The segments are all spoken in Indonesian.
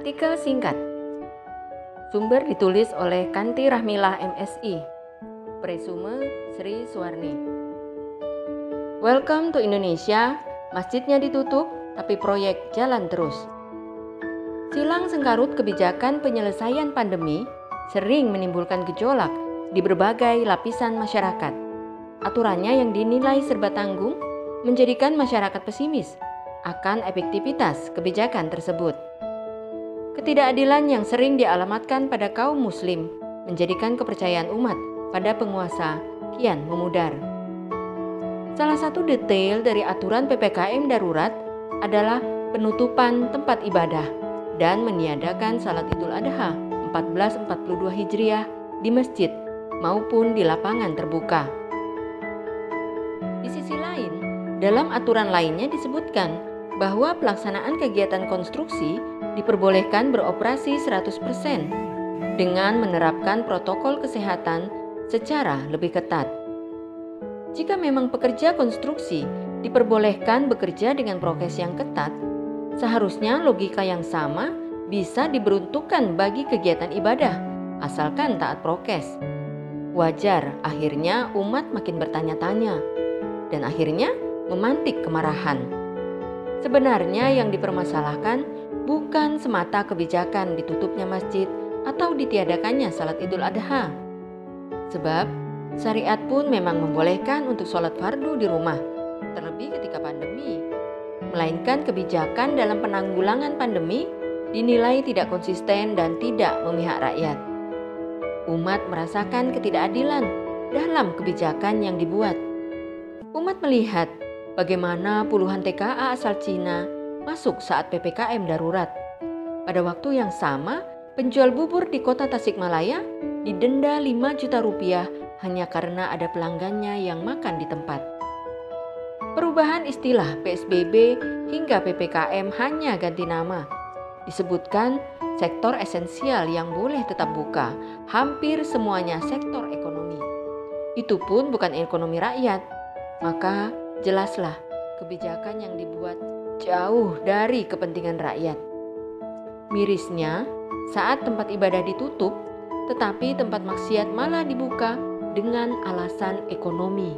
Artikel singkat. Sumber ditulis oleh Kanti Rahmilah MSI Presume Sri Suwarni. Welcome to Indonesia. Masjidnya ditutup tapi proyek jalan terus. Silang sengkarut kebijakan penyelesaian pandemi sering menimbulkan gejolak di berbagai lapisan masyarakat. Aturannya yang dinilai serba tanggung menjadikan masyarakat pesimis akan efektivitas kebijakan tersebut. Ketidakadilan yang sering dialamatkan pada kaum Muslim menjadikan kepercayaan umat pada penguasa kian memudar. Salah satu detail dari aturan PPKM darurat adalah penutupan tempat ibadah dan meniadakan salat Idul Adha 1442 Hijriah di masjid maupun di lapangan terbuka. Di sisi lain, dalam aturan lainnya disebutkan bahwa pelaksanaan kegiatan konstruksi diperbolehkan beroperasi 100% dengan menerapkan protokol kesehatan secara lebih ketat. Jika memang pekerja konstruksi diperbolehkan bekerja dengan prokes yang ketat, seharusnya logika yang sama bisa diberuntukkan bagi kegiatan ibadah, asalkan taat prokes. Wajar, akhirnya umat makin bertanya-tanya, dan akhirnya memantik kemarahan. Sebenarnya yang dipermasalahkan bukan semata kebijakan ditutupnya masjid atau ditiadakannya salat idul adha. Sebab syariat pun memang membolehkan untuk sholat fardu di rumah, terlebih ketika pandemi. Melainkan kebijakan dalam penanggulangan pandemi dinilai tidak konsisten dan tidak memihak rakyat. Umat merasakan ketidakadilan dalam kebijakan yang dibuat. Umat melihat bagaimana puluhan TKA asal Cina masuk saat PPKM darurat. Pada waktu yang sama, penjual bubur di kota Tasikmalaya didenda 5 juta rupiah hanya karena ada pelanggannya yang makan di tempat. Perubahan istilah PSBB hingga PPKM hanya ganti nama Disebutkan sektor esensial yang boleh tetap buka, hampir semuanya sektor ekonomi. Itu pun bukan ekonomi rakyat. Maka jelaslah kebijakan yang dibuat jauh dari kepentingan rakyat. Mirisnya, saat tempat ibadah ditutup, tetapi tempat maksiat malah dibuka dengan alasan ekonomi.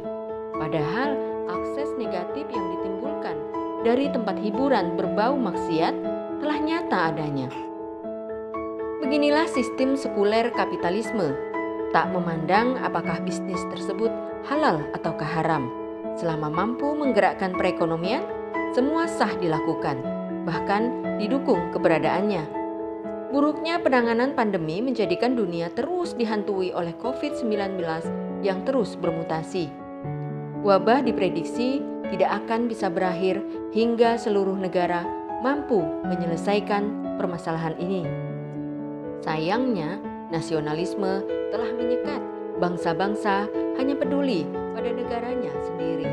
Padahal akses negatif yang ditimbulkan dari tempat hiburan berbau maksiat telah nyata adanya. Beginilah sistem sekuler kapitalisme, tak memandang apakah bisnis tersebut halal ataukah haram. Selama mampu menggerakkan perekonomian, semua sah dilakukan, bahkan didukung keberadaannya. Buruknya penanganan pandemi menjadikan dunia terus dihantui oleh COVID-19 yang terus bermutasi. Wabah diprediksi tidak akan bisa berakhir hingga seluruh negara mampu menyelesaikan permasalahan ini. Sayangnya, nasionalisme telah menyekat bangsa-bangsa hanya peduli pada negaranya sendiri.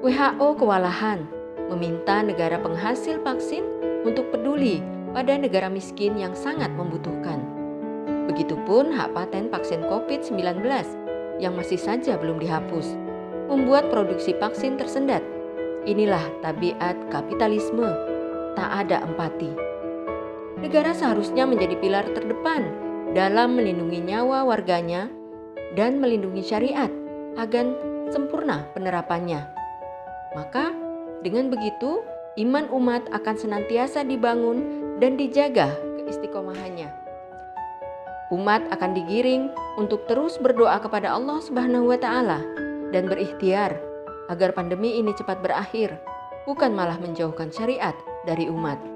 WHO kewalahan meminta negara penghasil vaksin untuk peduli pada negara miskin yang sangat membutuhkan. Begitupun hak paten vaksin COVID-19 yang masih saja belum dihapus, membuat produksi vaksin tersendat Inilah tabiat kapitalisme, tak ada empati. Negara seharusnya menjadi pilar terdepan dalam melindungi nyawa warganya dan melindungi syariat agar sempurna penerapannya. Maka, dengan begitu, iman umat akan senantiasa dibangun dan dijaga keistiqomahannya. Umat akan digiring untuk terus berdoa kepada Allah Subhanahu wa taala dan berikhtiar agar pandemi ini cepat berakhir, bukan malah menjauhkan syariat dari umat.